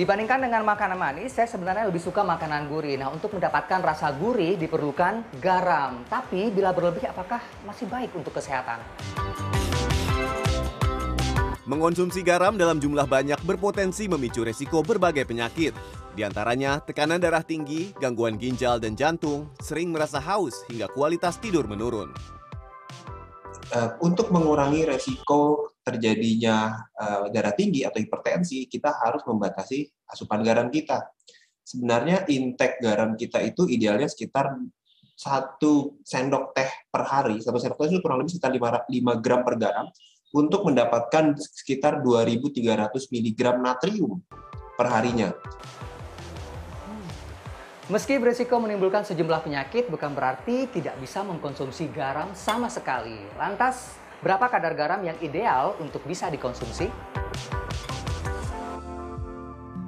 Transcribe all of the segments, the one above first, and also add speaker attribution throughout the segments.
Speaker 1: Dibandingkan dengan makanan manis, saya sebenarnya lebih suka makanan gurih. Nah, untuk mendapatkan rasa gurih diperlukan garam. Tapi bila berlebih apakah masih baik untuk kesehatan?
Speaker 2: Mengonsumsi garam dalam jumlah banyak berpotensi memicu resiko berbagai penyakit. Di antaranya tekanan darah tinggi, gangguan ginjal dan jantung, sering merasa haus hingga kualitas tidur menurun.
Speaker 3: Uh, untuk mengurangi resiko terjadinya uh, darah tinggi atau hipertensi, kita harus membatasi asupan garam kita. Sebenarnya intake garam kita itu idealnya sekitar satu sendok teh per hari. Satu sendok teh itu kurang lebih sekitar 5, 5 gram per garam untuk mendapatkan sekitar 2.300 mg natrium per harinya.
Speaker 1: Meski berisiko menimbulkan sejumlah penyakit, bukan berarti tidak bisa mengkonsumsi garam sama sekali. Lantas, berapa kadar garam yang ideal untuk bisa dikonsumsi?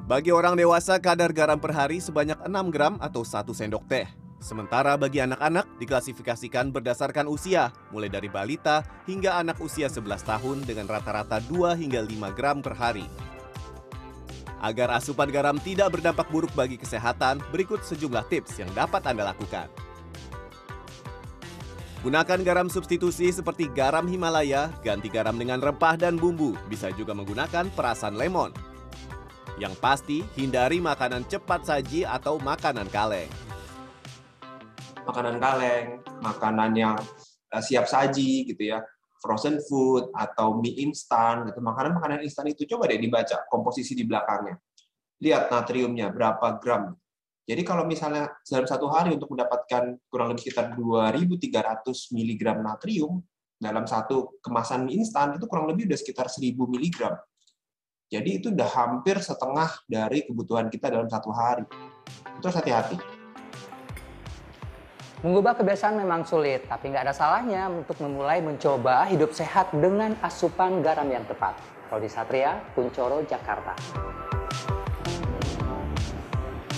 Speaker 2: Bagi orang dewasa, kadar garam per hari sebanyak 6 gram atau 1 sendok teh. Sementara bagi anak-anak diklasifikasikan berdasarkan usia, mulai dari balita hingga anak usia 11 tahun dengan rata-rata 2 hingga 5 gram per hari. Agar asupan garam tidak berdampak buruk bagi kesehatan, berikut sejumlah tips yang dapat Anda lakukan. Gunakan garam substitusi seperti garam Himalaya, ganti garam dengan rempah dan bumbu, bisa juga menggunakan perasan lemon. Yang pasti, hindari makanan cepat saji atau makanan kaleng.
Speaker 3: Makanan kaleng, makanan yang eh, siap saji gitu ya, frozen food atau mie instan gitu. Makanan-makanan instan itu coba deh dibaca komposisi di belakangnya. Lihat natriumnya berapa gram jadi kalau misalnya dalam satu hari untuk mendapatkan kurang lebih sekitar 2.300 mg natrium dalam satu kemasan mie instan itu kurang lebih udah sekitar 1.000 mg. Jadi itu udah hampir setengah dari kebutuhan kita dalam satu hari. Itu harus hati-hati.
Speaker 1: Mengubah kebiasaan memang sulit, tapi nggak ada salahnya untuk memulai mencoba hidup sehat dengan asupan garam yang tepat. Rodi Satria, Kuncoro, Jakarta.